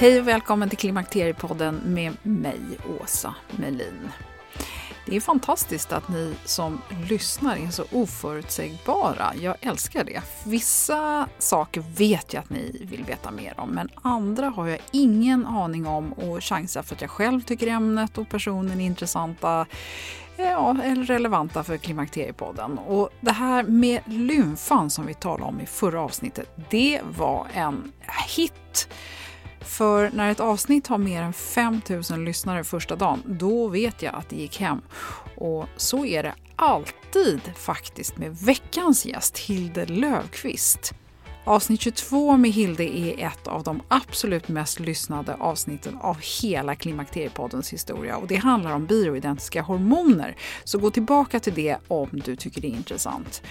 Hej och välkommen till Klimakteriepodden med mig, Åsa Melin. Det är fantastiskt att ni som lyssnar är så oförutsägbara. Jag älskar det. Vissa saker vet jag att ni vill veta mer om, men andra har jag ingen aning om och chansar för att jag själv tycker ämnet och personen är intressanta ja, eller relevanta för Klimakteriepodden. Och det här med lymfan som vi talade om i förra avsnittet, det var en hit. För när ett avsnitt har mer än 5000 lyssnare första dagen, då vet jag att det gick hem. Och så är det alltid faktiskt med veckans gäst, Hilde Löfqvist. Avsnitt 22 med Hilde är ett av de absolut mest lyssnade avsnitten av hela Klimakteriepoddens historia och det handlar om bioidentiska hormoner. Så gå tillbaka till det om du tycker det är intressant.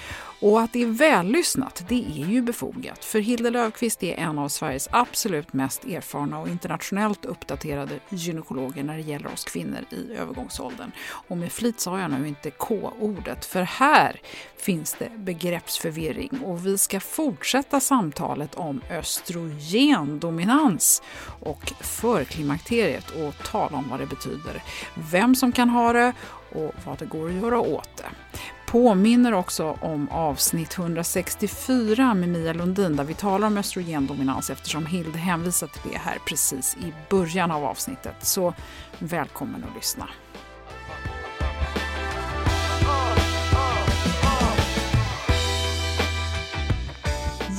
Och att det är vällyssnat, det är ju befogat. För Hilde Löfqvist är en av Sveriges absolut mest erfarna och internationellt uppdaterade gynekologer när det gäller oss kvinnor i övergångsåldern. Och med flit sa jag nu inte K-ordet, för här finns det begreppsförvirring och vi ska fortsätta samtalet om östrogendominans och förklimakteriet och tala om vad det betyder, vem som kan ha det och vad det går att göra åt det påminner också om avsnitt 164 med Mia Lundin där vi talar om östrogendominans eftersom Hild hänvisar till det här precis i början av avsnittet. Så välkommen att lyssna.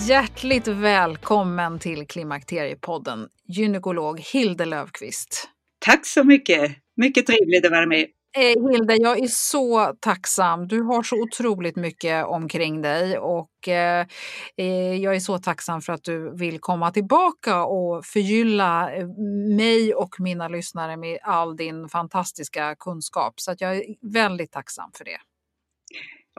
Hjärtligt välkommen till Klimakteriepodden, gynekolog Hilde Löfqvist. Tack så mycket! Mycket trevligt att vara med. Eh, Hilde, jag är så tacksam. Du har så otroligt mycket omkring dig och eh, eh jag är så tacksam för att du vill komma tillbaka och förgylla eh, mig och mina lyssnare med all din fantastiska kunskap. Så att jag är väldigt tacksam för det.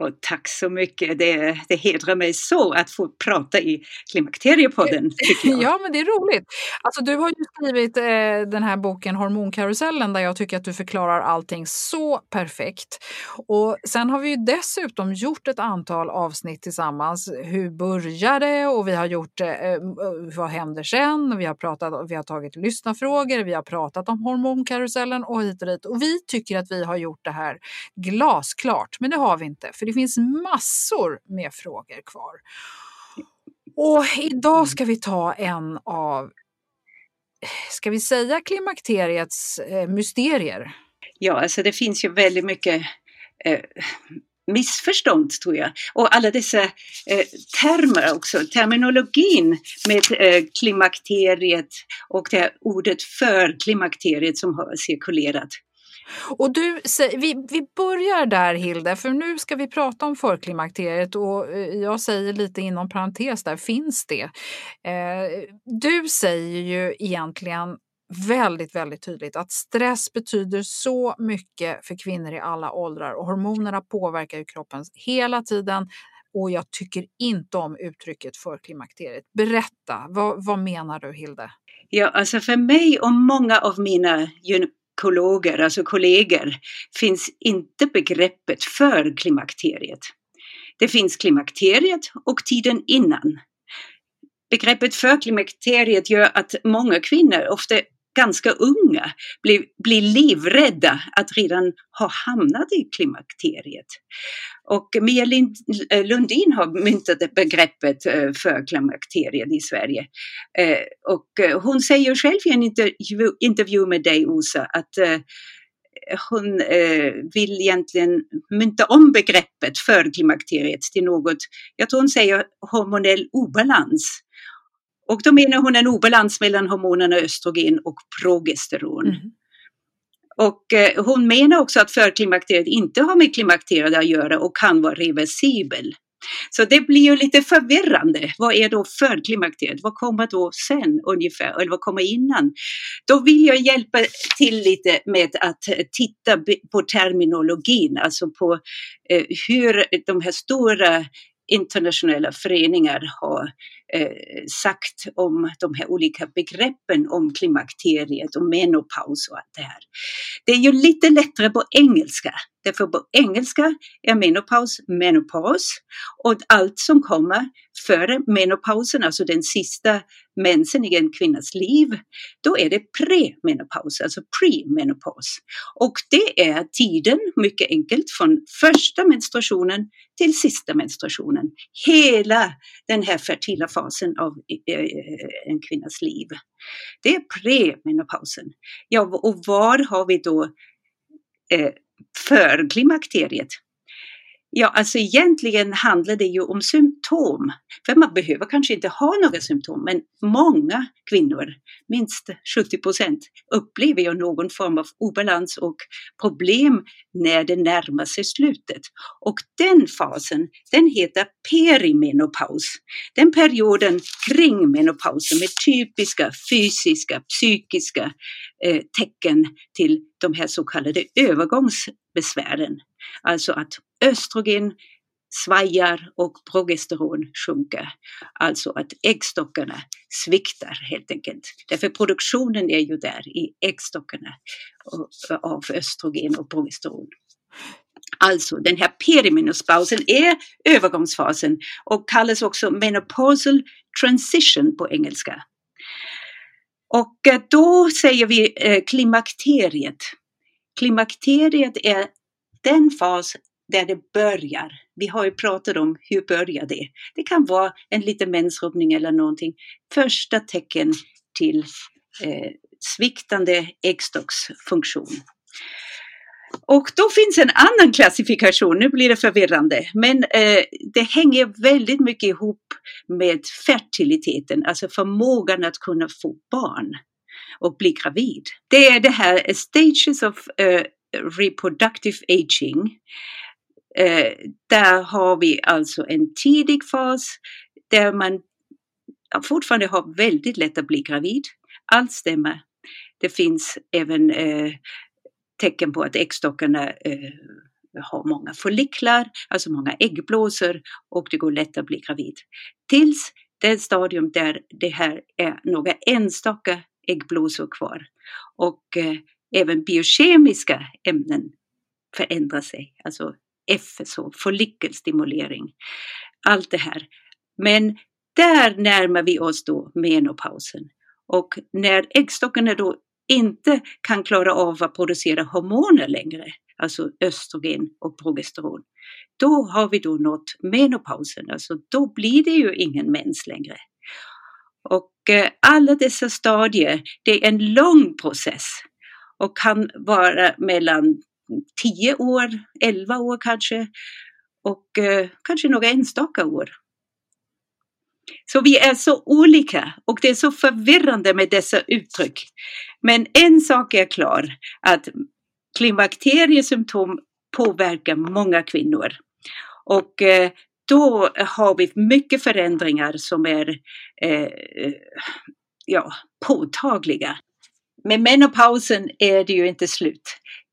Och tack så mycket. Det, det hedrar mig så att få prata i Klimakteriepodden. ja, men det är roligt. Alltså, du har ju skrivit eh, den här boken Hormonkarusellen där jag tycker att du förklarar allting så perfekt. Och sen har vi ju dessutom gjort ett antal avsnitt tillsammans. Hur började det? Och vi har gjort eh, eh, vad händer sen? Vi har, pratat, vi har tagit lyssnarfrågor, vi har pratat om hormonkarusellen och hit och dit. Och vi tycker att vi har gjort det här glasklart, men det har vi inte. För det finns massor med frågor kvar. Och idag ska vi ta en av, ska vi säga klimakteriets eh, mysterier? Ja, alltså det finns ju väldigt mycket eh, missförstånd tror jag. Och alla dessa eh, termer också, terminologin med eh, klimakteriet och det ordet för klimakteriet som har cirkulerat. Och du, vi, vi börjar där Hilde, för nu ska vi prata om förklimakteriet och eh, jag säger lite inom parentes där, finns det? Eh, du säger ju egentligen väldigt, väldigt tydligt att stress betyder så mycket för kvinnor i alla åldrar och hormonerna påverkar ju kroppen hela tiden och jag tycker inte om uttrycket förklimakteriet. Berätta, vad, vad menar du Hilde? Ja, alltså för mig och många av mina Alltså kolleger, alltså kollegor, finns inte begreppet för klimakteriet. Det finns klimakteriet och tiden innan. Begreppet för klimakteriet gör att många kvinnor, ofta ganska unga blir, blir livrädda att redan ha hamnat i klimakteriet. Och Mia eh, Lundin har myntat begreppet eh, för klimakteriet i Sverige. Eh, och hon säger själv i en intervju, intervju med dig Osa att hon vill egentligen mynta om begreppet för klimakteriet till något, jag tror hon säger hormonell obalans. Och då menar hon en obalans mellan hormonerna östrogen och progesteron. Mm. Och eh, hon menar också att förklimakteriet inte har med klimakteriet att göra och kan vara reversibel. Så det blir ju lite förvirrande. Vad är då förklimakteriet? Vad kommer då sen ungefär? Eller vad kommer innan? Då vill jag hjälpa till lite med att titta på terminologin, alltså på eh, hur de här stora internationella föreningar har eh, sagt om de här olika begreppen om klimakteriet och menopaus och allt det här. Det är ju lite lättare på engelska, därför på engelska är menopaus menopaus och allt som kommer före menopausen, alltså den sista mensen i en kvinnas liv, då är det premenopaus, alltså premenopaus. Och det är tiden, mycket enkelt, från första menstruationen till sista menstruationen. Hela den här fertila fasen av en kvinnas liv. Det är premenopausen. Ja, och var har vi då eh, förklimakteriet? Ja, alltså egentligen handlar det ju om symptom. För man behöver kanske inte ha några symptom, men många kvinnor, minst 70 procent, upplever ju någon form av obalans och problem när det närmar sig slutet. Och den fasen, den heter perimenopaus. Den perioden kring menopausen med typiska fysiska, psykiska eh, tecken till de här så kallade övergångsbesvären. Alltså att östrogen svajar och progesteron sjunker. Alltså att äggstockarna sviktar helt enkelt. Därför produktionen är ju där i äggstockarna av östrogen och progesteron. Alltså den här perimenopausen är övergångsfasen och kallas också menopausal transition på engelska. Och eh, då säger vi eh, klimakteriet. Klimakteriet är den fas där det börjar. Vi har ju pratat om hur börjar det? Det kan vara en liten mensrubbning eller någonting. Första tecken till eh, sviktande äggstocksfunktion. Och då finns en annan klassifikation, nu blir det förvirrande, men eh, det hänger väldigt mycket ihop med fertiliteten, alltså förmågan att kunna få barn och bli gravid. Det är det här stages of eh, reproductive aging. Eh, där har vi alltså en tidig fas där man fortfarande har väldigt lätt att bli gravid. Allt stämmer. Det finns även eh, tecken på att äggstockarna eh, har många folliklar, alltså många äggblåsor och det går lätt att bli gravid. Tills det stadium där det här är några enstaka äggblåsor kvar. Och eh, biokemiska ämnen förändrar sig, alltså FSH, follikelstimulering, allt det här. Men där närmar vi oss då menopausen. Och när äggstockarna då inte kan klara av att producera hormoner längre, alltså östrogen och progesteron, då har vi då nått menopausen, alltså då blir det ju ingen mens längre. Och eh, alla dessa stadier, det är en lång process och kan vara mellan 10 år, 11 år kanske och eh, kanske några enstaka år. Så vi är så olika och det är så förvirrande med dessa uttryck. Men en sak är klar, att klimakteriesymptom påverkar många kvinnor. Och eh, då har vi mycket förändringar som är eh, eh ja, påtagliga. Med menopausen är det ju inte slut.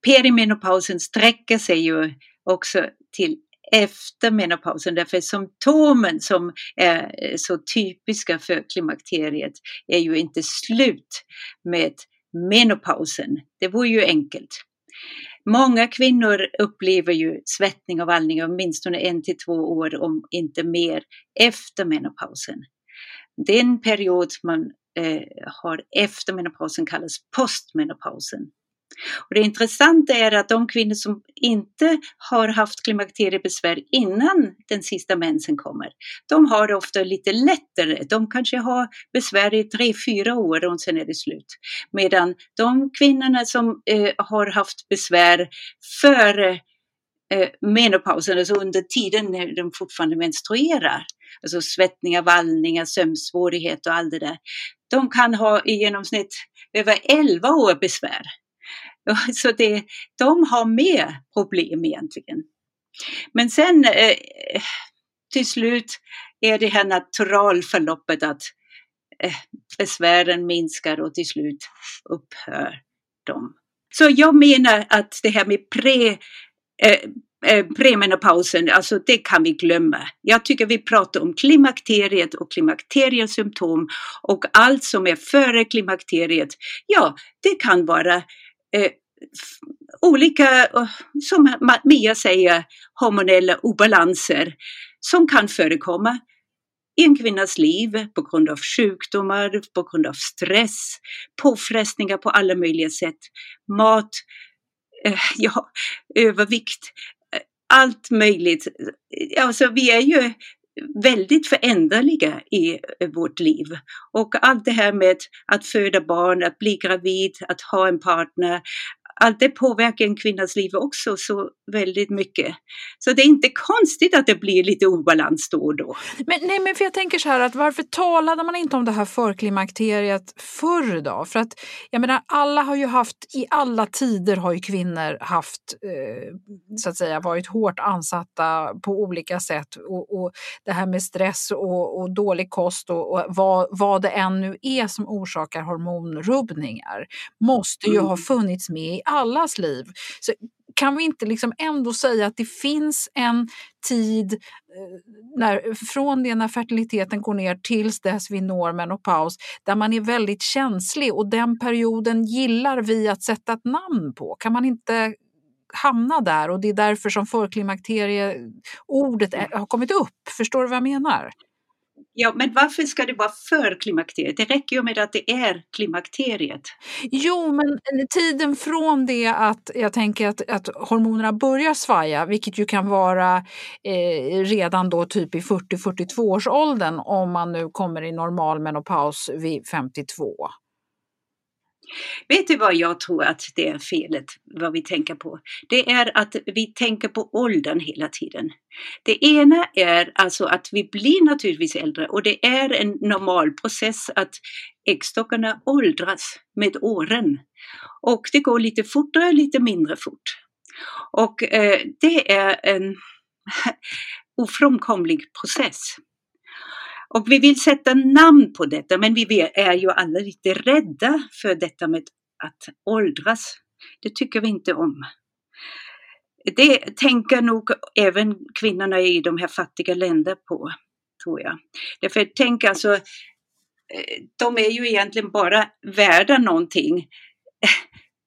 Perimenopausen sträcker sig ju också till efter menopausen därför symptomen som är eh, så typiska för klimakteriet är ju inte slut med menopausen. Det vore ju enkelt. Många kvinnor upplever ju svettning och vallning åtminstone en till två år, om inte mer, efter menopausen. Det är en period man eh, har efter menopausen kallas postmenopausen. Och det intressanta är att de kvinnor som inte har haft klimakteriebesvär innan den sista mensen kommer, de har det ofta lite lättare. De kanske har besvär i tre, fyra år och sen är det slut. Medan de kvinnorna som eh, har haft besvär före eh, menopausen, alltså under tiden när de fortfarande menstruerar, alltså svettningar, vallningar, sömnsvårigheter och allt det där, de kan ha i genomsnitt över 11 år besvär. Så det, de har mer problem egentligen. Men sen eh, till slut är det här naturalförloppet att eh, besvären minskar och till slut upphör de. Så jag menar att det här med pre, eh, eh, premenopausen, alltså det kan vi glömma. Jag tycker vi pratar om klimakteriet och klimakteriesymptom och allt som är före klimakteriet. Ja, det kan vara eh, olika, eh, som Mia säger, hormonella obalanser som kan förekomma i en kvinnas liv på grund av sjukdomar, på grund av stress, påfrestningar på alla möjliga sätt, mat, eh, ja, övervikt, allt möjligt. Alltså vi är ju väldigt föränderliga i vårt liv. Och allt det här med att föda barn, att bli gravid, att ha en partner, allt det påverkar en kvinnas liv också så väldigt mycket. Så det är inte konstigt att det blir lite obalans då och då. Men, nej, men för jag tänker så här att varför talade man inte om det här förklimakteriet förr då? För att jag menar alla har ju haft, i alla tider har ju kvinnor haft eh, så att säga varit hårt ansatta på olika sätt och, och det här med stress och, och dålig kost och, och, vad, vad det än nu är som orsakar hormonrubbningar måste ju mm. ha funnits med i allas liv. Så kan vi inte liksom ändå säga att det finns en tid eh, när, från det när fertiliteten går ner tills dess vi når menopaus där man är väldigt känslig och den perioden gillar vi att sätta ett namn på. Kan man inte hamna där och det är därför som förklimakterieordet har kommit upp. Förstår du vad jag menar? Ja, men varför ska det vara för klimakteriet? Det räcker ju med att det är klimakteriet. Jo, men tiden från det att jag tänker att, att hormonerna börjar svaja, vilket ju kan vara eh, redan då typ i 40-42 års åldern om man nu kommer i normal menopaus vid 52. Vet du vad jag tror att det är felet, vad vi tänker på? Det är att vi tänker på åldern hela tiden. Det ena är alltså att vi blir naturligtvis äldre och det är en normal process att äggstockarna åldras med åren. Och det går lite fortare, lite mindre fort. Och eh, det är en ofrånkomlig process. Och vi vill sätta namn på detta, men vi är ju alla lite rädda för detta med att åldras. Det tycker vi inte om. Det tänker nog även kvinnorna i de här fattiga länderna på, tror jag. Därför tänk alltså, eh, de är ju egentligen bara värda någonting.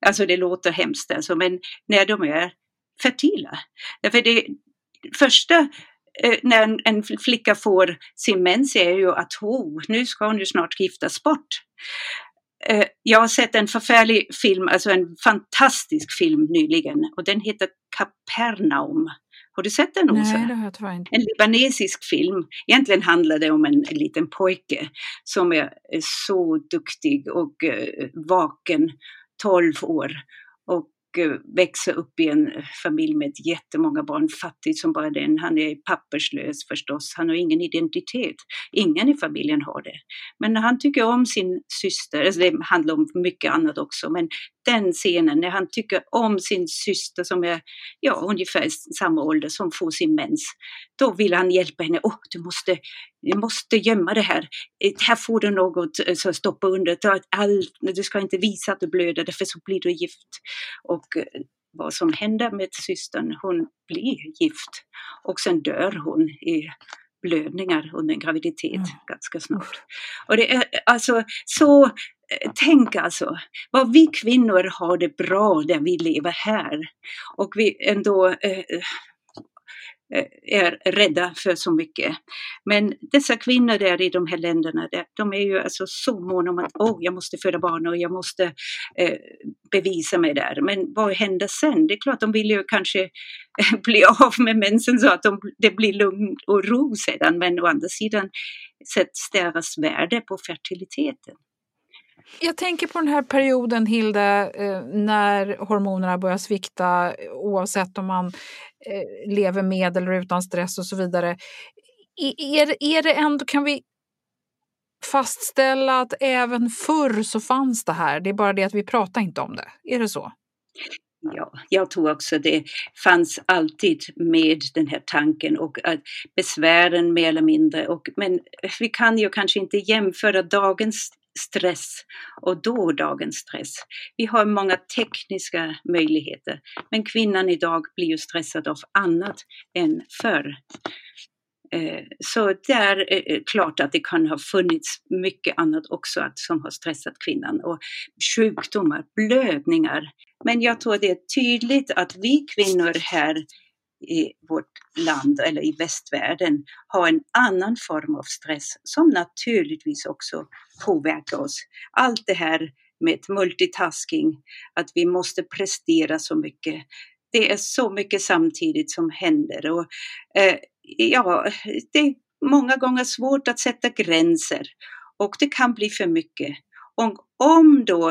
Alltså det låter hemskt alltså, men när de är fertila. Därför det första när en flicka får sin mens är ju att oh, nu ska hon ju snart giftas bort. Eh, jag har sett en förfärlig film, alltså en fantastisk film nyligen och den heter Kapernaum. Har du sett den Åsa? Nej, det har jag tyvärr inte. En libanesisk film. Egentligen handlar det om en, en liten pojke som är så duktig och uh, vaken, 12 år. Eh, Och växa upp i en familj med jättemånga barn, fattig som bara den. Han är papperslös förstås, han har ingen identitet. Ingen i familjen har det. Men han tycker om sin syster, alltså det handlar om mycket annat också, men den scenen när han tycker om sin syster som är ja, ungefär samma ålder som får sin mens, då vill han hjälpa henne. Åh, oh, du måste, du måste gömma det här. Eh, här får du något att så stoppa under. Du ska inte visa att du blöder, för så blir du gift. Och eh, vad som händer med systern, hon blir gift och sen dör hon i blödningar under en graviditet mm. ganska snart. Och det är alltså så, eh, tänk alltså, vad vi kvinnor har det bra där vi lever här. Och vi ändå eh, Eh, Eh, är rädda för så mycket. Men dessa kvinnor där i de här länderna, de är ju alltså så måna om att oh, jag måste föda barn och jag måste eh, bevisa mig där. Men vad händer sen? Det är klart, de vill ju kanske eh, bli av med mensen så att de, det blir lugn och ro sedan. Men å andra sidan sätts deras värde på fertiliteten. Jag tänker på den här perioden, Hilde, eh, när hormonerna börjar svikta oavsett om man eh, lever med eller utan stress och så vidare. Är, är det ändå, kan vi fastställa att även förr så fanns det här, det är bara det att vi pratar inte om det. Är det så? Ja, jag tror också det fanns alltid med den här tanken och besvären mer eller mindre. Och, men vi kan ju kanske inte jämföra dagens stress och då dagens stress. Vi har många tekniska möjligheter, men kvinnan idag blir ju stressad av annat än förr. Eh, så det är eh, klart att det kan ha funnits mycket annat också som har stressat kvinnan och sjukdomar, blödningar. Men jag tror det är tydligt att vi kvinnor här i vårt land eller i västvärlden har en annan form av stress som naturligtvis också påverkar oss. Allt det här med multitasking, att vi måste prestera så mycket. Det är så mycket samtidigt som händer och eh, ja, det är många gånger svårt att sätta gränser och det kan bli för mycket. Och om då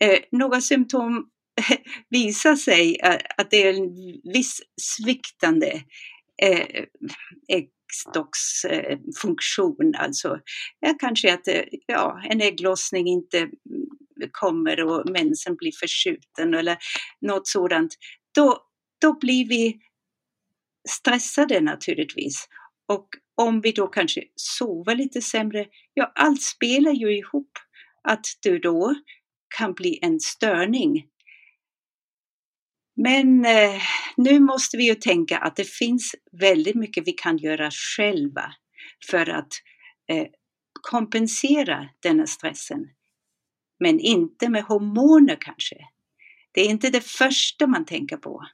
eh, några symptom visar sig att det är en viss sviktande eh, äggstocksfunktion, alltså ja, kanske att ja, en ägglossning inte kommer och mensen blir förskjuten eller något sådant, då, då blir vi stressade naturligtvis. Och om vi då kanske sover lite sämre, ja allt spelar ju ihop. Att du då kan bli en störning men eh, nu måste vi ju tänka att det finns väldigt mycket vi kan göra själva för att eh, kompensera denna stressen. Men inte med hormoner kanske. Det är inte det första man tänker på.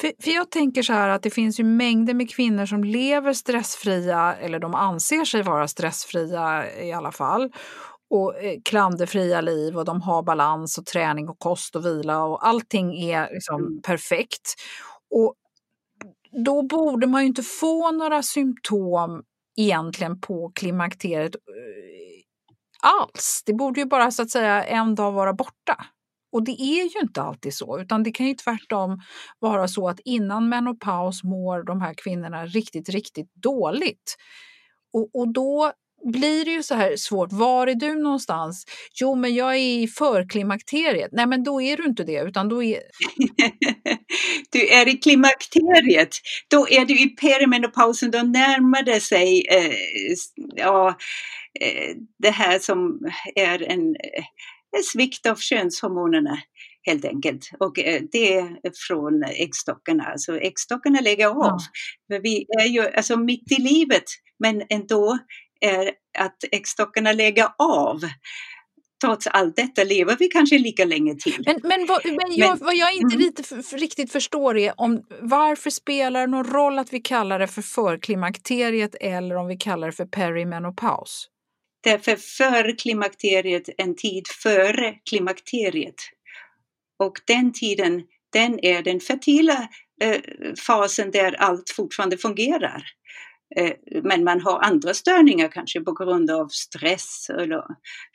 För, för, jag tänker så här att det finns ju mängder med kvinnor som lever stressfria eller de anser sig vara stressfria i alla fall och eh, klanderfria liv och de har balans och träning och kost och vila och allting är liksom mm. perfekt. Och då borde man ju inte få några symptom egentligen på klimakteriet eh, alls. Det borde ju bara så att säga en dag vara borta. Och det är ju inte alltid så, utan det kan ju tvärtom vara så att innan menopaus mår de här kvinnorna riktigt, riktigt dåligt. Och, och då blir det ju så här svårt. Var är du någonstans? Jo, men jag är i förklimakteriet. Nej, men då är du inte det, utan då är... du är i klimakteriet. Då är du i perimenopausen, då närmar det sig eh, ja, eh, det här som är en, en svikt av könshormonerna helt enkelt. Och eh, det är från äggstockarna. Alltså äggstockarna lägger av. Ja. För vi är ju alltså mitt i livet, men ändå är att äggstockarna lägger av. Trots allt detta lever vi kanske lika länge till. Men, men, vad, men, jag, men vad jag inte mm. lite för, riktigt förstår är om varför spelar det någon roll att vi kallar det för förklimakteriet eller om vi kallar det för perimenopaus? Därför förklimakteriet en tid före klimakteriet. Och den tiden, den är den fertila eh, fasen där allt fortfarande fungerar. Eh, men man har andra störningar kanske på grund av stress eller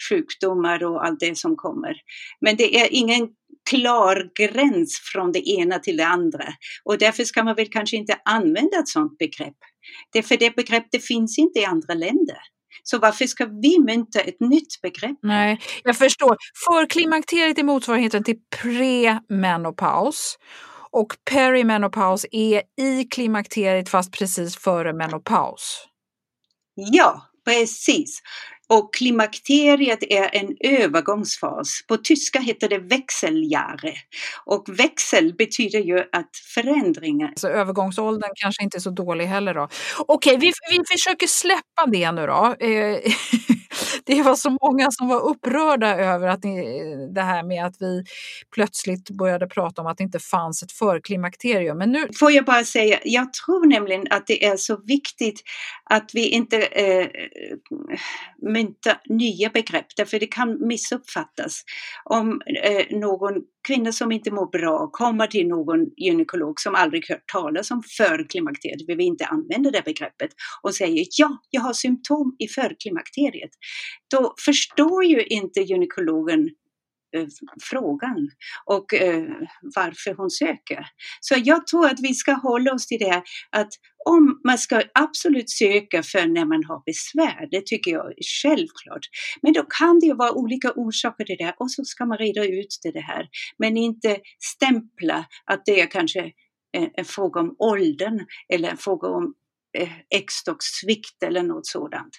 sjukdomar och allt det som kommer. Men det är ingen klar gräns från det ena till det andra. Och därför ska man väl kanske inte använda ett sådant begrepp. Det för det begreppet finns inte i andra länder. Så varför ska vi mynta ett nytt begrepp? Nej, jag förstår. Förklimakteriet är motsvarigheten till premenopaus. Och perimenopaus är i klimakteriet fast precis före menopaus. Ja, precis. Och klimakteriet är en övergångsfas. På tyska heter det växeljahre. Och växel betyder ju att förändringar. Så övergångsåldern kanske inte är så dålig heller då. Okej, vi, vi försöker släppa det nu då. Eh, det var så många som var upprörda över att det här med att vi plötsligt började prata om att det inte fanns ett förklimakterium. Men nu... Får jag bara säga, jag tror nämligen att det är så viktigt att vi inte eh, mynta nya begrepp därför det kan missuppfattas. Om eh, någon kvinna som inte mår bra kommer till någon gynekolog som aldrig hört talas om förklimakteriet, vi vill inte använda det begreppet, och säger ja, jag har symptom i förklimakteriet. Då förstår ju inte gynekologen Eh, frågan och eh, varför hon söker. Så jag tror att vi ska hålla oss till det här. att om man ska absolut söka för när man har besvär, det tycker jag är självklart. Men då kan det ju vara olika orsaker till det och så ska man reda ut det här. Men inte stämpla att det är kanske eh, en fråga om åldern eller en fråga om eh, äggstockssvikt eller något sådant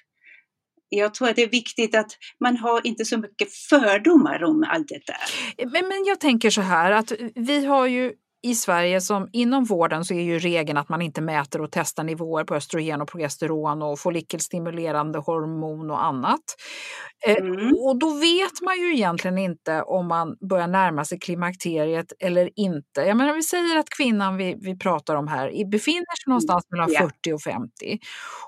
jag tror att det är viktigt att man har inte så mycket fördomar om allt detta. Men, men jag tänker så här att vi har ju i Sverige som inom vården så är ju regeln att man inte mäter och testar nivåer på östrogen och progesteron och follikelstimulerande hormon och annat. Eh, mm. Och då vet man ju egentligen inte om man börjar närma sig klimakteriet eller inte. Jag menar, vi säger att kvinnan vi, vi pratar om här befinner sig någonstans mellan yeah. 40 och 50.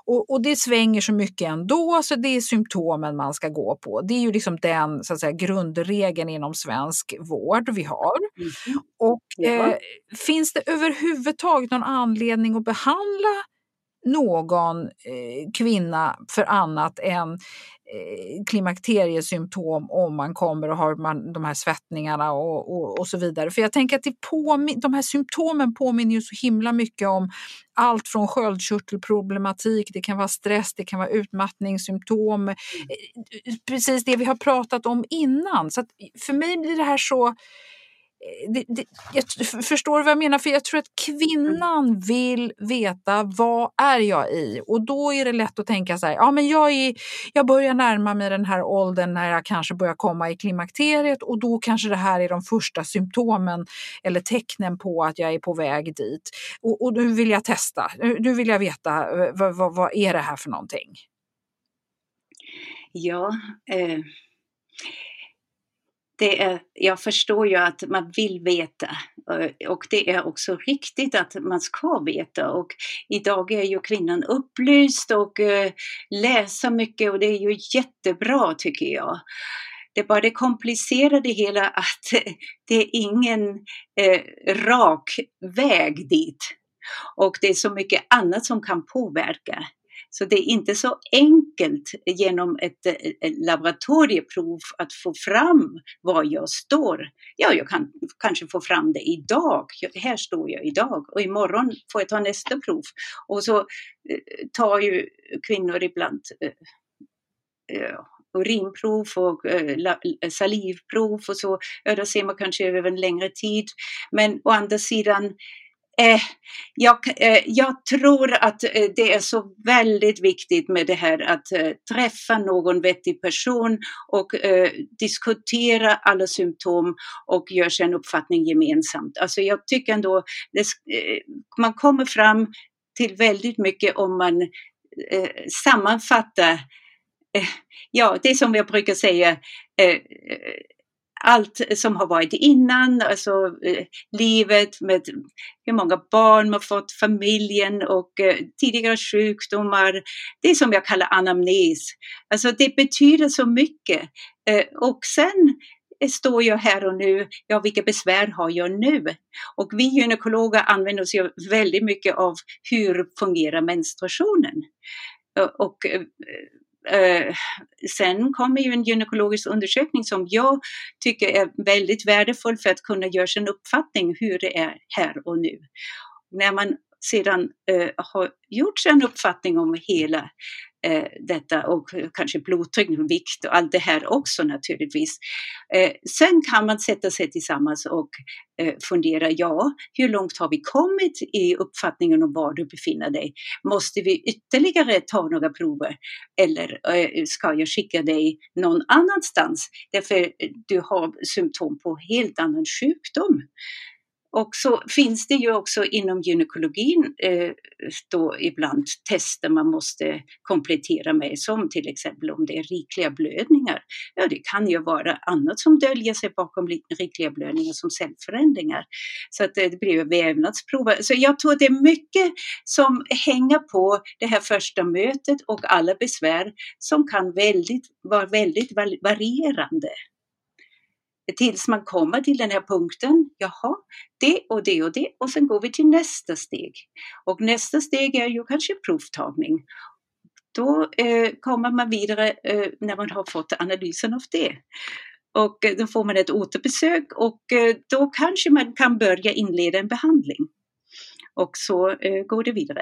Och, och, det svänger så mycket ändå så det är symptomen man ska gå på. Det är ju liksom den så att säga, grundregeln inom svensk vård vi har. Mm. Och, yeah. eh, finns det överhuvudtaget någon anledning att behandla någon eh, kvinna för annat än eh, klimakteriesymptom om man kommer och har man, de här svettningarna och, och, och så vidare. För jag tänker att det påmin- de här symptomen påminner ju så himla mycket om allt från sköldkörtelproblematik, det kan vara stress, det kan vara utmattningssymptom, mm. Eh, precis det vi har pratat om innan. Så för mig blir det här så det, det, jag förstår vad jag menar, för jag tror att kvinnan vill veta vad är jag i? Och då är det lätt att tänka så här, ja men jag, är, jag börjar närma mig den här åldern när jag kanske börjar komma i klimakteriet och då kanske det här är de första symptomen eller tecknen på att jag är på väg dit. Och, och nu vill jag testa, nu vill jag veta eh, vad, vad, vad är det här för någonting? Ja, eh det är, jag förstår ju att man vill veta eh, och det är också riktigt att man ska veta och idag är ju kvinnan upplyst och eh, läser mycket och det är ju jättebra tycker jag. Det är bara det komplicerade hela att det är ingen eh, rak väg dit. Och det är så mycket annat som kan påverka. Så det är inte så enkelt genom ett, eh, ett laboratorieprov att få fram var jag står. Ja, jag kan kanske få fram det idag. Här står jag idag och imorgon får jag ta nästa prov. Och så eh, tar ju kvinnor ibland eh, eh urinprov och salivprov och så. Ja, då ser man kanske över en längre tid. Men å andra sidan Eh, jag, eh, jag, tror att eh, det är så väldigt viktigt med det här att eh, träffa någon vettig person och eh, diskutera alla symptom och göra sig en uppfattning gemensamt. Alltså jag tycker ändå det, eh, man kommer fram till väldigt mycket om man eh, sammanfattar eh, Ja, det är som jag brukar säga, allt som har varit innan, alltså eh, livet med hur många barn man fått, familjen och eh, tidigare sjukdomar. Det som jag kallar anamnes. Alltså det betyder så mycket. Eh, och sen står jag här och nu, ja vilka besvär har jag nu? Och vi gynekologer använder oss ju väldigt mycket av hur fungerar menstruationen? Eh, och eh, eh, sen kommer ju en gynekologisk undersökning som jag tycker är väldigt värdefull för att kunna göra sin uppfattning hur det är här och nu. När man sedan eh, har gjort sig en uppfattning om hela eh, detta och kanske blodtryck, vikt och allt det här också naturligtvis. Eh, sen kan man sätta sig tillsammans och eh, fundera, ja, hur långt har vi kommit i uppfattningen om var du befinner dig? Måste vi ytterligare ta några prover eller eh, ska jag skicka dig någon annanstans därför eh, du har symptom på helt annan sjukdom? Och så finns det ju också inom gynekologin eh, då ibland tester man måste komplettera med, som till exempel om det är rikliga blödningar. Ja, det kan ju vara annat som döljer sig bakom rikliga blödningar som cellförändringar. Så att det blir ju vävnadsprover. Så jag tror det är mycket som hänger på det här första mötet och alla besvär som kan väldigt, vara väldigt varierande tills man kommer till den här punkten, jaha, det och det och det och sen går vi till nästa steg. Och nästa steg är ju kanske provtagning. Då eh, kommer man vidare eh, när man har fått analysen av det. Och eh, då får man ett återbesök och eh, då kanske man kan börja inleda en behandling. Och så eh, går det vidare.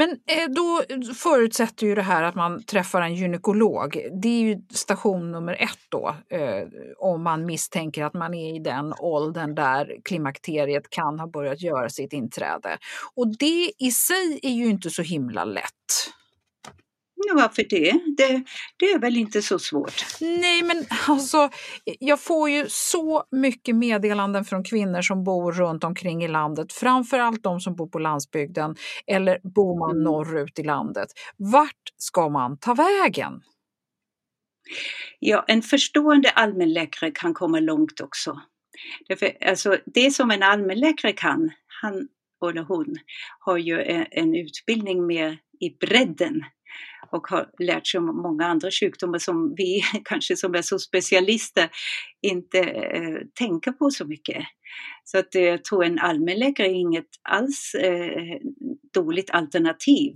Men eh, då förutsätter ju det här att man träffar en gynekolog. Det är ju station nummer ett då, eh, om man misstänker att man är i den åldern där klimakteriet kan ha börjat göra sitt inträde. Och det i sig är ju inte så himla lätt. Ja, varför det? det? Det är väl inte så svårt? Nej, men alltså, jag får ju så mycket meddelanden från kvinnor som bor runt omkring i landet, framför allt de som bor på landsbygden eller bor man mm. norrut i landet. Vart ska man ta vägen? Ja, en förstående allmänläkare kan komma långt också. Därför, alltså, det som en allmänläkare kan, han eller hon har ju en, en utbildning med i bredden och har lärt sig om många andra sjukdomar som vi kanske som är så specialister inte eh, tänker på så mycket. Så att eh, jag tror en allmänläkare är inget alls eh, dåligt alternativ.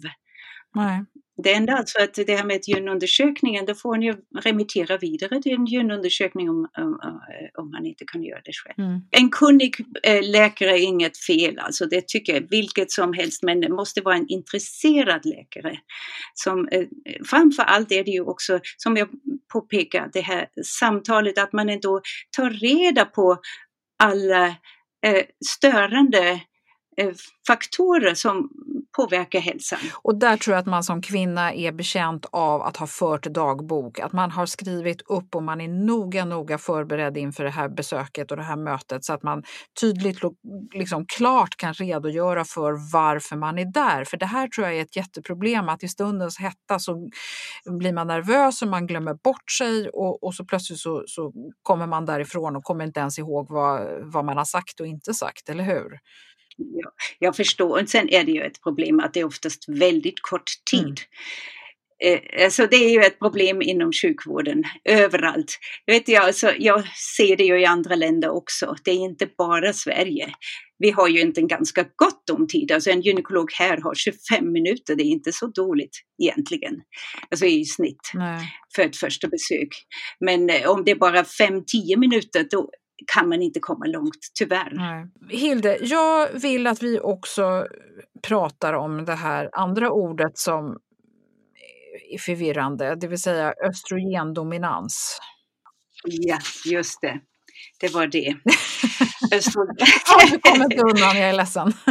Nej. Det enda alltså att det här med gynundersökningen, då får ni remittera vidare till en gynundersökning om, om, om man inte kan göra det själv. Mm. En kunnig eh, läkare är inget fel, alltså det tycker jag, vilket som helst, men det måste vara en intresserad läkare. Som, eh, framför allt är det ju också, som jag påpekar, det här samtalet, att man ändå tar reda på alla eh, störande Eh, Eh, faktorer som påverkar hälsan. Och där tror jag att man som kvinna är bekänt av att ha fört dagbok, att man har skrivit upp och man är noga, noga förberedd inför det här besöket och det här mötet så att man tydligt, liksom klart kan redogöra för varför man är där. För det här tror jag är ett jätteproblem, att i stundens hetta så blir man nervös och man glömmer bort sig och, och så plötsligt så, så kommer man därifrån och kommer inte ens ihåg vad, vad man har sagt och inte sagt, eller hur? Ja, jag förstår. Och sen är det ju ett problem att det är oftast väldigt kort tid. Mm. Alltså det är ju ett problem inom sjukvården överallt. Vet jag, alltså, jag ser det ju i andra länder också. Det är inte bara Sverige. Vi har ju inte en ganska gott om tid. Alltså en gynekolog här har 25 minuter. Det är inte så dåligt egentligen. Alltså i snitt Nej. för ett första besök. Men eh, om det är bara 5-10 minuter då kan man inte komma långt, tyvärr. Nej. Hilde, jag vill att vi också pratar om det här andra ordet som är förvirrande, det vill säga östrogendominans. Ja, just det. Det var det. Ja, du kommer inte undan, jag är ledsen.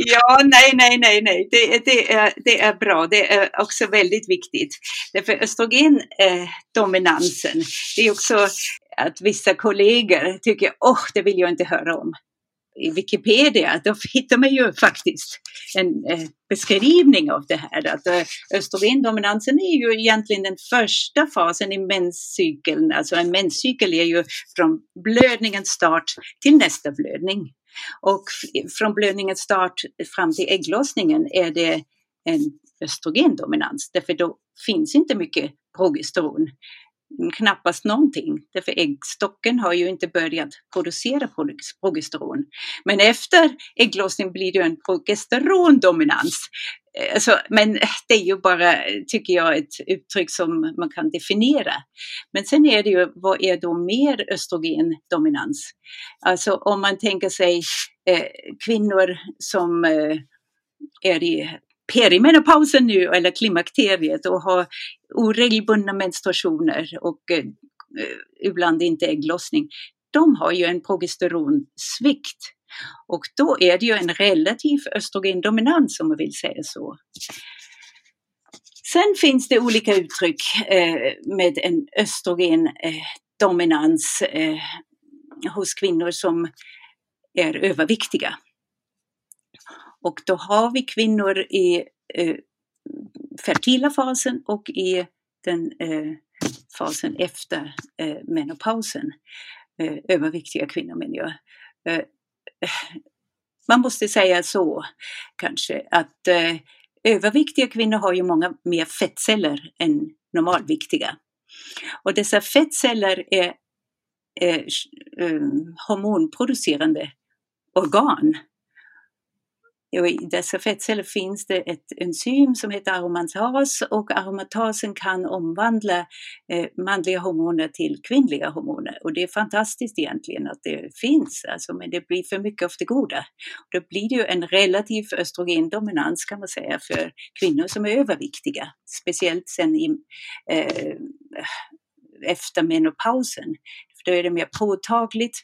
Ja, nej, nej, nej, nej. Det, det, är, det är bra. Det är också väldigt viktigt. Därför östrogendominansen, eh, det är också att vissa kollegor tycker, åh, oh, det vill jag inte höra om. I Wikipedia, då hittar man ju faktiskt en eh, beskrivning av det här. Att eh, östrogendominansen är ju egentligen den första fasen i menscykeln. Alltså en menscykel är ju från blödningens start till nästa blödning. Och från blödningens start fram till ägglossningen är det en östrogendominans, därför då finns inte mycket progesteron knappast någonting. Därför äggstocken har ju inte börjat producera progesteron. Men efter ägglossning blir det en progesterondominans. Eh, alltså, men det är ju bara, tycker jag, ett uttryck som man kan definiera. Men sen är det ju, vad är då mer östrogendominans? Alltså om man tänker sig eh, kvinnor som eh, är i perimenopausen nu eller klimakteriet och har oregelbundna menstruationer och eh, eh, ibland inte ägglossning, de har ju en progesteronsvikt. Och då är det ju en relativ östrogendominans om man vill säga så. Sen finns det olika uttryck eh, med en östrogendominans eh, eh, hos kvinnor som är överviktiga. Och då har vi kvinnor i eh, fertila fasen och i den eh, fasen efter eh, menopausen. Eh, överviktiga kvinnor menar jag. Eh, man måste säga så kanske att eh, överviktiga kvinnor har ju många mer fettceller än normalviktiga. Och dessa fettceller är eh, eh hormonproducerande organ och I dessa fettceller finns det ett enzym som heter aromatas och aromatasen kan omvandla eh, manliga hormoner till kvinnliga hormoner. Och det är fantastiskt egentligen att det finns, alltså, men det blir för mycket av det goda. Då blir det ju en relativ östrogendominans kan man säga för kvinnor som är överviktiga, speciellt sen i, eh, efter menopausen. För då är det mer påtagligt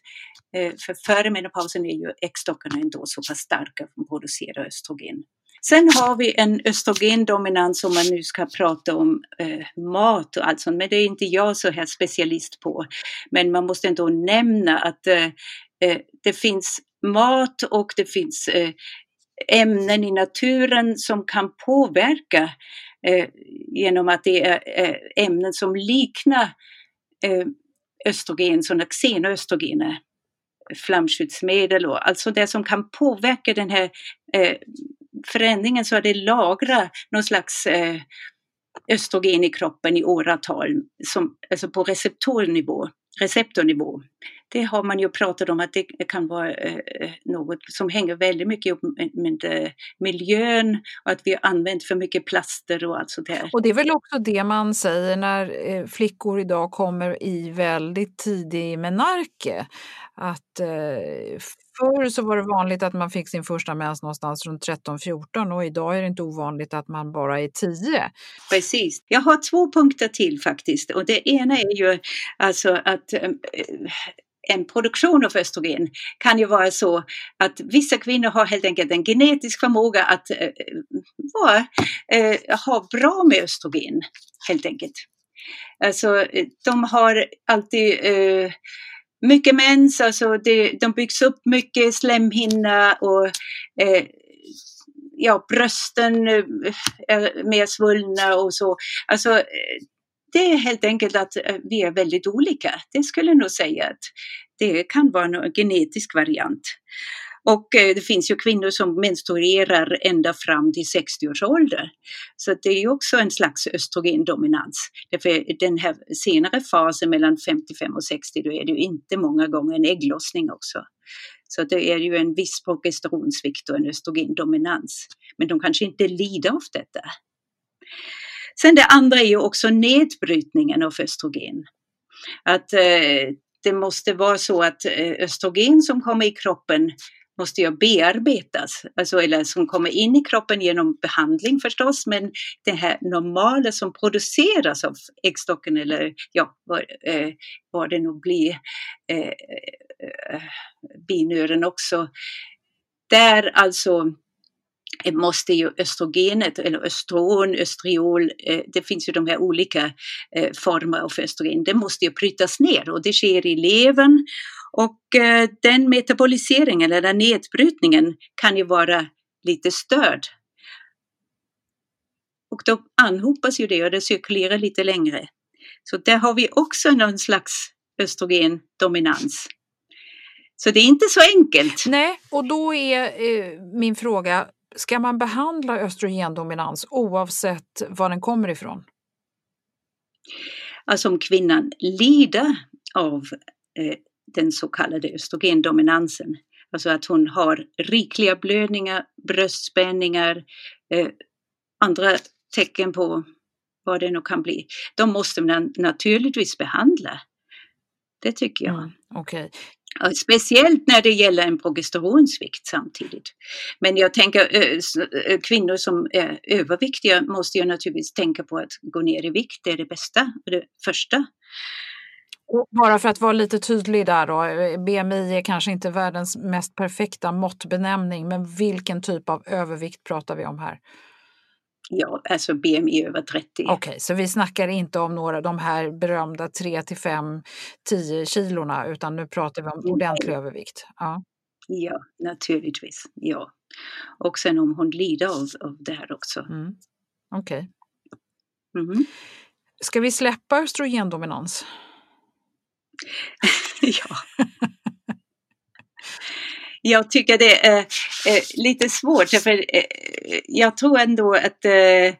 eh, för före menopausen är ju äggstockarna ändå så pass starka att de producerar östrogen. Sen har vi en östrogendominans om man nu ska prata om eh, mat och allt sånt, men det är inte jag så här specialist på. Men man måste ändå nämna att eh, eh det finns mat och det finns eh, ämnen i naturen som kan påverka eh, genom att det är eh, ämnen som liknar östrogen, sådana xenoöstrogener flamskyddsmedel och alltså det som kan påverka den här eh, förändringen så att det lagrar någon slags eh, östrogen i kroppen i åratal, som, alltså på receptornivå, receptornivå det har man ju pratat om att det kan vara eh, eh, något som hänger väldigt mycket ihop med, eh, miljön och att vi har använt för mycket plaster och allt sånt där. Och det är väl också det man säger när flickor idag kommer i väldigt tidig menarke. Att förr så var det vanligt att man fick sin första mens någonstans runt 13-14 och idag är det inte ovanligt att man bara är 10. Precis. Jag har två punkter till faktiskt och det ena är ju alltså att äh, en produktion av östrogen kan ju vara så att vissa kvinnor har helt enkelt en genetisk förmåga att äh, vara, äh, ha bra med östrogen, helt enkelt. Alltså, de har alltid äh, mycket mens, alltså det, de byggs upp mycket slemhinna och eh, ja, brösten eh, är mer svullna och så. Alltså, eh, det är helt enkelt att vi är väldigt olika. Det skulle jag nog säga att det kan vara en genetisk variant. Och eh, det finns ju kvinnor som menstruerar ända fram till 60 års ålder. Så det är också en slags östrogendominans. Därför den här senare fasen mellan 55 och 60, då är det ju inte många gånger en ägglossning också. Så det är ju en viss progesteronsvikt och en östrogendominans. Men de kanske inte lider av detta. Sen det andra är ju också nedbrytningen av östrogen. Att eh, det måste vara så att eh, östrogen som kommer i kroppen måste ju bearbetas, alltså, eller som kommer in i kroppen genom behandling förstås, men det här normala som produceras av äggstocken eller ja, vad, eh, vad det nu blir, eh, eh, eh binören också, där alltså Eh, måste ju östrogenet, eller östron, östriol, eh, det finns ju de här olika eh, former av östrogen, det måste ju brytas ner och det sker i levern och den metaboliseringen eller den nedbrytningen kan ju vara lite störd. Och då anhopas ju det och det cirkulerar lite längre. Så där har vi också någon slags östrogendominans. Så det är inte så enkelt. Nej, och då är eh, min fråga, Ska man behandla östrogendominans oavsett var den kommer ifrån? Alltså om kvinnan lider av eh, den så kallade östrogendominansen, alltså att hon har rikliga blödningar, bröstspänningar, eh, andra tecken på vad det nu kan bli, då måste man naturligtvis behandla. Det tycker jag. Mm, okay. Speciellt när det gäller en progesteronsvikt samtidigt. Men jag tänker kvinnor som är överviktiga måste ju naturligtvis tänka på att gå ner i vikt, det är det bästa det första. Och bara för att vara lite tydlig där då, BMI är kanske inte världens mest perfekta måttbenämning, men vilken typ av övervikt pratar vi om här? Ja, alltså BMI över 30. Okej, okay, så vi snackar inte om några de här berömda 3 till 5, 10 kilorna utan nu pratar vi om ordentlig Nej. övervikt. Ja. ja, naturligtvis. Ja. Och sen om hon lider av, av det här också. Mm. Okej. Okay. Mm. Ska vi släppa östrogendominans? ja jag tycker det är eh, lite svårt, för eh, jag tror ändå att eh,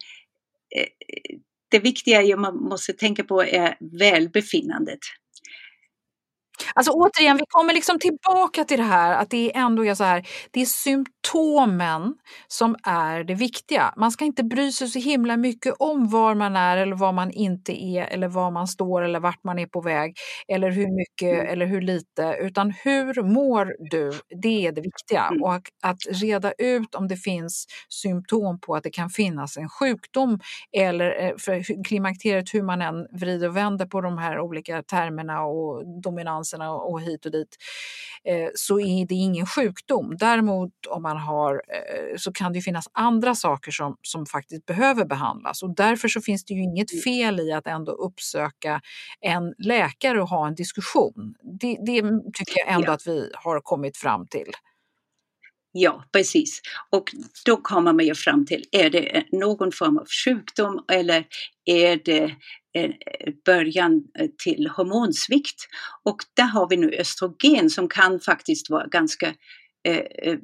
det viktiga man måste tänka på är välbefinnandet. Alltså återigen, vi kommer liksom tillbaka till det här att det ändå är så här, det är symptomen som är det viktiga. Man ska inte bry sig så himla mycket om var man är eller var man inte är eller var man står eller vart man är på väg eller hur mycket mm. eller hur lite, utan hur mår du? Det är det viktiga. Mm. Och att reda ut om det finns symptom på att det kan finnas en sjukdom eller eh, för klimakteriet, hur man än vrider och vänder på de här olika termerna och dominans cancerna och hit och dit, eh, så är det ingen sjukdom. Däremot om man har, eh, så kan det finnas andra saker som, som faktiskt behöver behandlas och därför så finns det ju inget mm. fel i att ändå uppsöka en läkare och ha en diskussion. Det, det tycker jag ändå ja. att vi har kommit fram till. Ja, precis. Och då kommer man ju fram till, är det eh, någon form av sjukdom eller är det eh, början eh, till hormonsvikt? Och där har vi nu östrogen som kan faktiskt vara ganska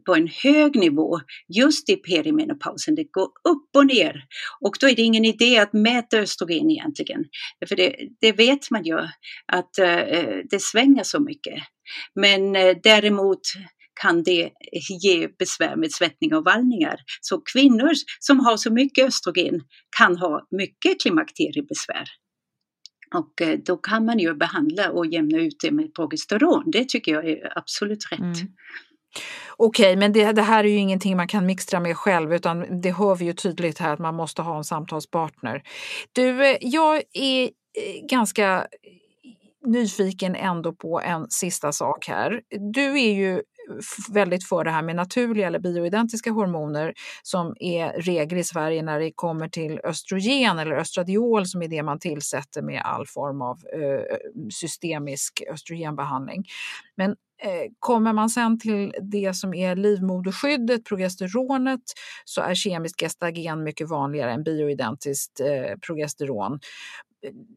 på en hög nivå just i perimenopausen. Det går upp och ner. Och då är det ingen idé att mäta östrogen egentligen. För det, det vet man ju att det svänger så mycket. Men däremot kan det ge besvär med svettning och vallningar. Så kvinnor som har så mycket östrogen kan ha mycket klimakteriebesvär. Och eh, då kan man ju behandla och jämna ut det med progesteron. Det tycker jag är absolut rätt. Mm. Okej, okay, men det, det, här är ju ingenting man kan mixtra med själv utan det hör vi ju tydligt här att man måste ha en samtalspartner. Du, eh, jag är eh, ganska nyfiken ändå på en sista sak här. Du är ju väldigt för det här med naturliga eller bioidentiska hormoner som är regel i Sverige när det kommer till östrogen eller östradiol som är det man tillsätter med all form av eh, systemisk östrogenbehandling. Men eh, Kommer man sen till det som är livmoderskyddet, progesteronet, så är kemiskt gestagen mycket vanligare än bioidentiskt eh, progesteron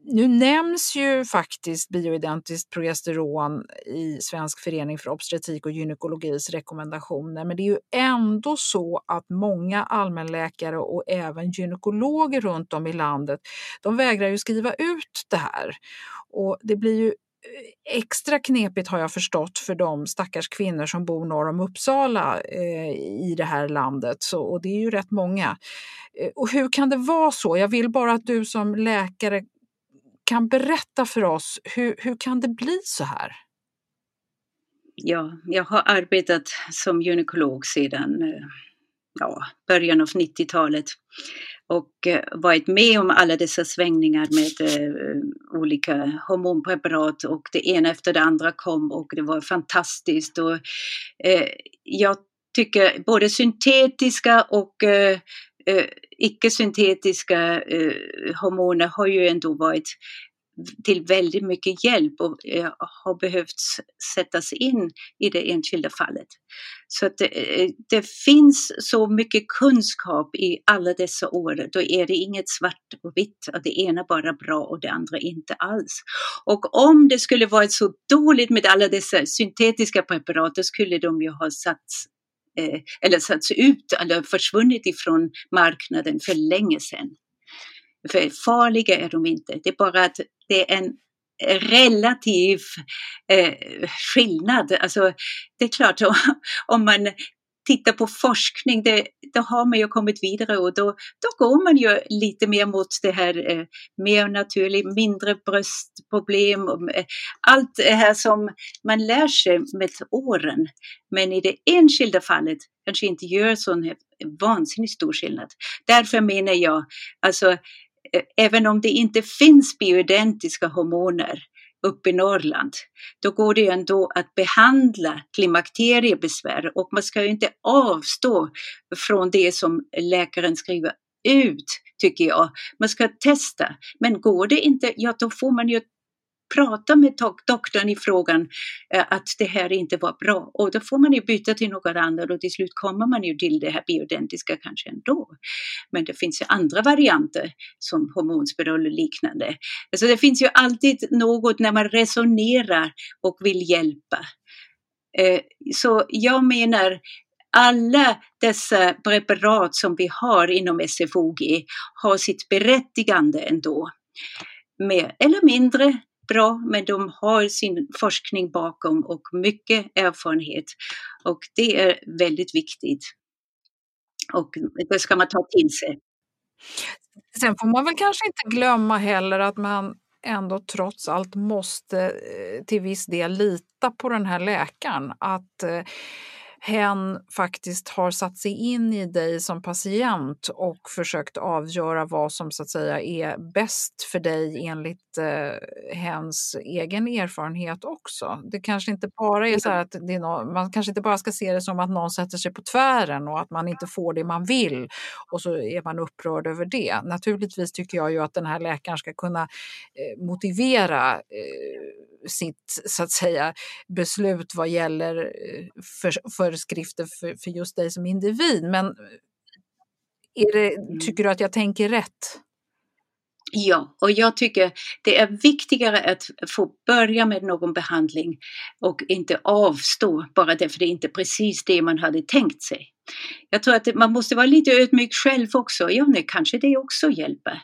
nu nämns ju faktiskt bioidentiskt progesteron i Svensk förening för obstetrik och gynekologis rekommendationer, men det är ju ändå så att många allmänläkare och även gynekologer runt om i landet, de vägrar ju skriva ut det här. Och det blir ju eh, extra knepigt har jag förstått för de stackars kvinnor som bor norr om Uppsala eh, i det här landet. Så, och det är ju rätt många. Eh, och hur kan det vara så? Jag vill bara att du som läkare kan berätta för oss, hur, hur kan det bli så här? Ja, jag har arbetat som gynekolog sedan eh, ja, början av 90-talet och eh, varit med om alla dessa svängningar med eh, olika hormonpreparat och det ena efter det andra kom och det var fantastiskt. Och, eh, jag tycker både syntetiska och eh, eh, icke-syntetiska eh, hormoner har ju ändå varit till väldigt mycket hjälp och eh, har behövt sättas in i det enskilda fallet. Så att det, det, finns så mycket kunskap i alla dessa år, då är det inget svart och vitt, att det ena bara bra och det andra inte alls. Och om det skulle varit så dåligt med alla dessa syntetiska preparat, då skulle de ju ha satts Eh, eller satts ut eller försvunnit ifrån marknaden för länge sedan. För farliga är de inte, det är bara att det är en relativ eh, skillnad. Alltså, det är klart, om man Titta på forskning, det, då har man ju kommit vidare och då, då går man ju lite mer mot det här eh, mer naturligt, mindre bröstproblem, och, eh, allt det här som man lär sig med åren. Men i det enskilda fallet kanske inte gör sån här vansinnigt stor skillnad. Därför menar jag, alltså eh, även om det inte finns bioidentiska hormoner uppe i Norrland, då går det ju ändå att behandla klimakteriebesvär och man ska ju inte avstå från det som läkaren skriver ut, tycker jag. Man ska testa, men går det inte, ja då får man ju prata med doktorn i frågan eh, att det här inte var bra och då får man ju byta till något annat och till slut kommer man ju till det här bioidentiska kanske ändå. Men det finns ju andra varianter som hormonspiral och liknande. Alltså det finns ju alltid något när man resonerar och vill hjälpa. Eh, så jag menar alla dessa preparat som vi har inom SFOG har sitt berättigande ändå. Mer eller mindre bra, men de har sin forskning bakom och mycket erfarenhet. Och det är väldigt viktigt. Och det ska man ta till sig. Sen får man väl kanske inte glömma heller att man ändå trots allt måste eh, till viss del lita på den här läkaren. Att eh, hen faktiskt har satt sig in i dig som patient och försökt avgöra vad som så att säga är bäst för dig enligt eh, hens egen erfarenhet också. Det kanske inte bara är så att det no man kanske inte bara ska se det som att någon sätter sig på tvären och att man inte får det man vill och så är man upprörd över det. Naturligtvis tycker jag ju att den här läkaren ska kunna eh, motivera eh, sitt så att säga, beslut vad gäller eh, för, föreskrifter för, för just dig som individ. Men är det, mm. tycker du att jag tänker rätt? Ja, och jag tycker det är viktigare att få börja med någon behandling och inte avstå bara därför det är inte precis det man hade tänkt sig. Jag tror att man måste vara lite ödmjuk själv också. Ja, nu kanske det också hjälper.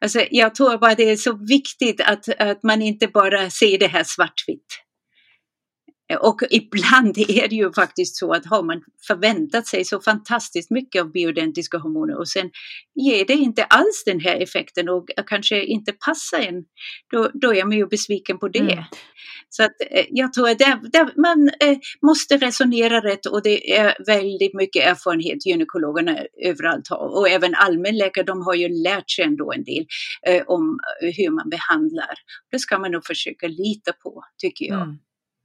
Alltså, jag tror bara det är så viktigt att, att man inte bara ser det här svartvitt. Och ibland är det ju faktiskt så att har man förväntat sig så fantastiskt mycket av bioidentiska hormoner och sen ger det inte alls den här effekten och kanske inte passar en, då, då är man ju besviken på det. Mm. Så att, eh, jag tror att där, där man eh, måste resonera rätt och det är väldigt mycket erfarenhet gynekologerna överallt har och även allmänläkare, de har ju lärt sig ändå en del eh, om hur man behandlar. Det ska man nog försöka lita på, tycker jag. Mm.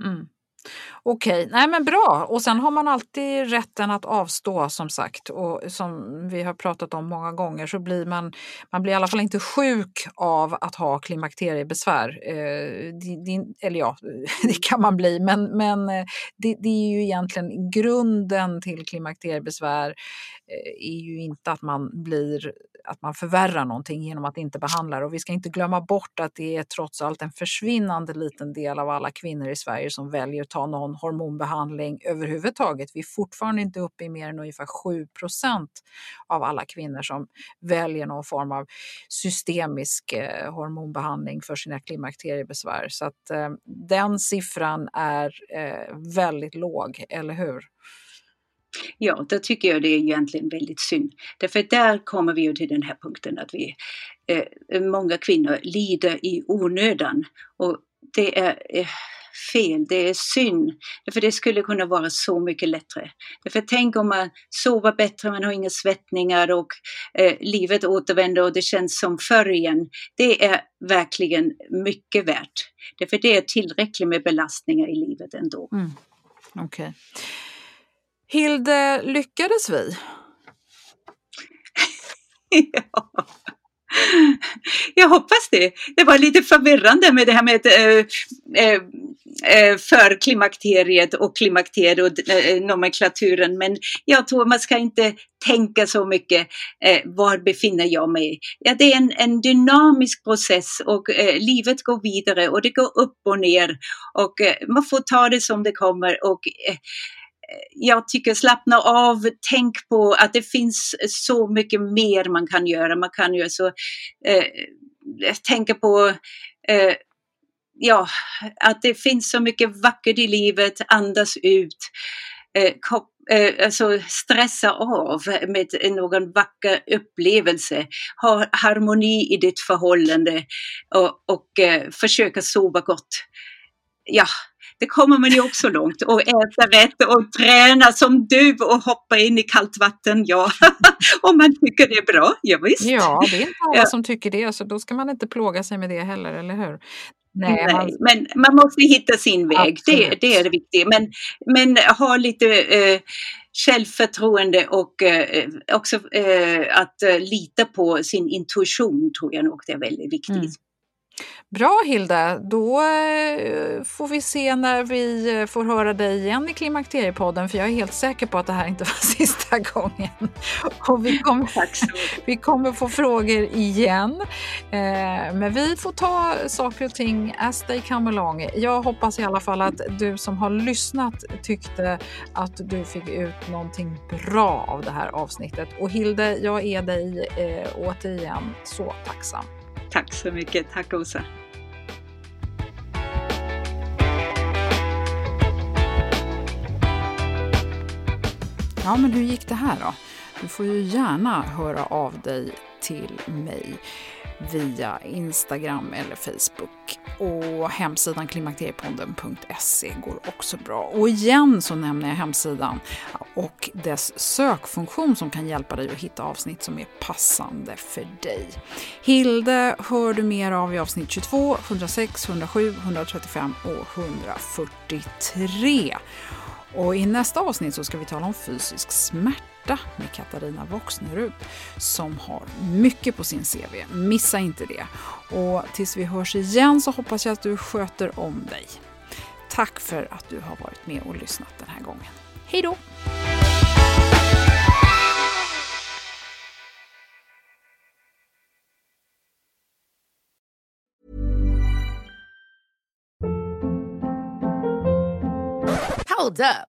Mm. Okej, nej men bra. Och sen har man alltid rätten att avstå som sagt. Och som vi har pratat om många gånger så blir man, man blir i alla fall inte sjuk av att ha klimakteriebesvär. Eh, din, eller ja, det kan man bli, men, men eh, det, det är ju egentligen grunden till klimakteriebesvär eh, är ju inte att man blir att man förvärrar någonting genom att inte behandla det. Och vi ska inte glömma bort att det är trots allt en försvinnande liten del av alla kvinnor i Sverige som väljer att ta någon hormonbehandling överhuvudtaget. Vi är fortfarande inte uppe i mer än ungefär 7% av alla kvinnor som väljer någon form av systemisk eh, hormonbehandling för sina klimakteriebesvär. Så att eh, den siffran är eh, väldigt låg, eller hur? Ja, då tycker jag det är egentligen väldigt synd. Därför där kommer vi ju till den här punkten att vi, eh, många kvinnor lider i onödan. Och det är eh, fel, det är synd. För det skulle kunna vara så mycket lättare. Därför tänk om man sover bättre, man har inga svettningar och eh, livet återvänder och det känns som förr igen. Det är verkligen mycket värt. Därför det är tillräckligt med belastningar i livet ändå. Mm. Okej. Okay. Hilde, lyckades vi? ja. Jag hoppas det. Det var lite förvirrande med det här med eh, eh, eh, äh, äh, för klimakteriet och klimakteriet och äh, nomenklaturen. Men jag tror man ska inte tänka så mycket var befinner jag mig. Ja, det är en, en dynamisk process och livet går vidare och det går upp och ner och man får ta det som det kommer. och jag tycker slappna av, tänk på att det finns så mycket mer man kan göra. Man kan ju så eh, tänka på eh, ja, att det finns så mycket vackert i livet, andas ut. Eh, kop, eh, alltså stressa av med någon vacker upplevelse. Ha harmoni i ditt förhållande och, och eh, försöka sova gott. Ja, det kommer man ju också långt och äta rätt och träna som du och hoppa in i kallt vatten, ja. Om man tycker det är bra, ja, visst. Ja, det är inte alla ja. som tycker det, så då ska man inte plåga sig med det heller, eller hur? Nej, Nej man... men man måste hitta sin väg, det, det, är det viktiga. Men, men ha lite eh, självförtroende och eh, också eh, att eh, lita på sin intuition tror jag nog det är väldigt viktigt. Mm. Bra Hilda, då eh, får vi se när vi eh, får höra dig igen i Klimakteriepodden för jag är helt säker på att det här inte var sista gången. Och vi kommer, vi kommer få frågor igen. Eh, men vi får ta saker och ting as they come along. Jag hoppas i alla fall att du som har lyssnat tyckte att du fick ut någonting bra av det här avsnittet. Och Hilde, jag är dig återigen så tacksam. Tack så mycket. Tack Åsa. Ja, men hur gick det här då? Du får ju gärna höra av dig till mig via Instagram eller Facebook. Och hemsidan klimakteriepodden.se går också bra. Och igen så nämner jag hemsidan och dess sökfunktion som kan hjälpa dig att hitta avsnitt som är passande för dig. Hilde hör du mer av i avsnitt 22, 106, 107, 135 och 143. Och i nästa avsnitt så ska vi tala om fysisk smärta Hjärta med Katarina Voxnerup som har mycket på sin CV. Missa inte det! Och tills vi hörs igen så hoppas jag att du sköter om dig. Tack för att du har varit med och lyssnat den här gången. Hej då! Hold up.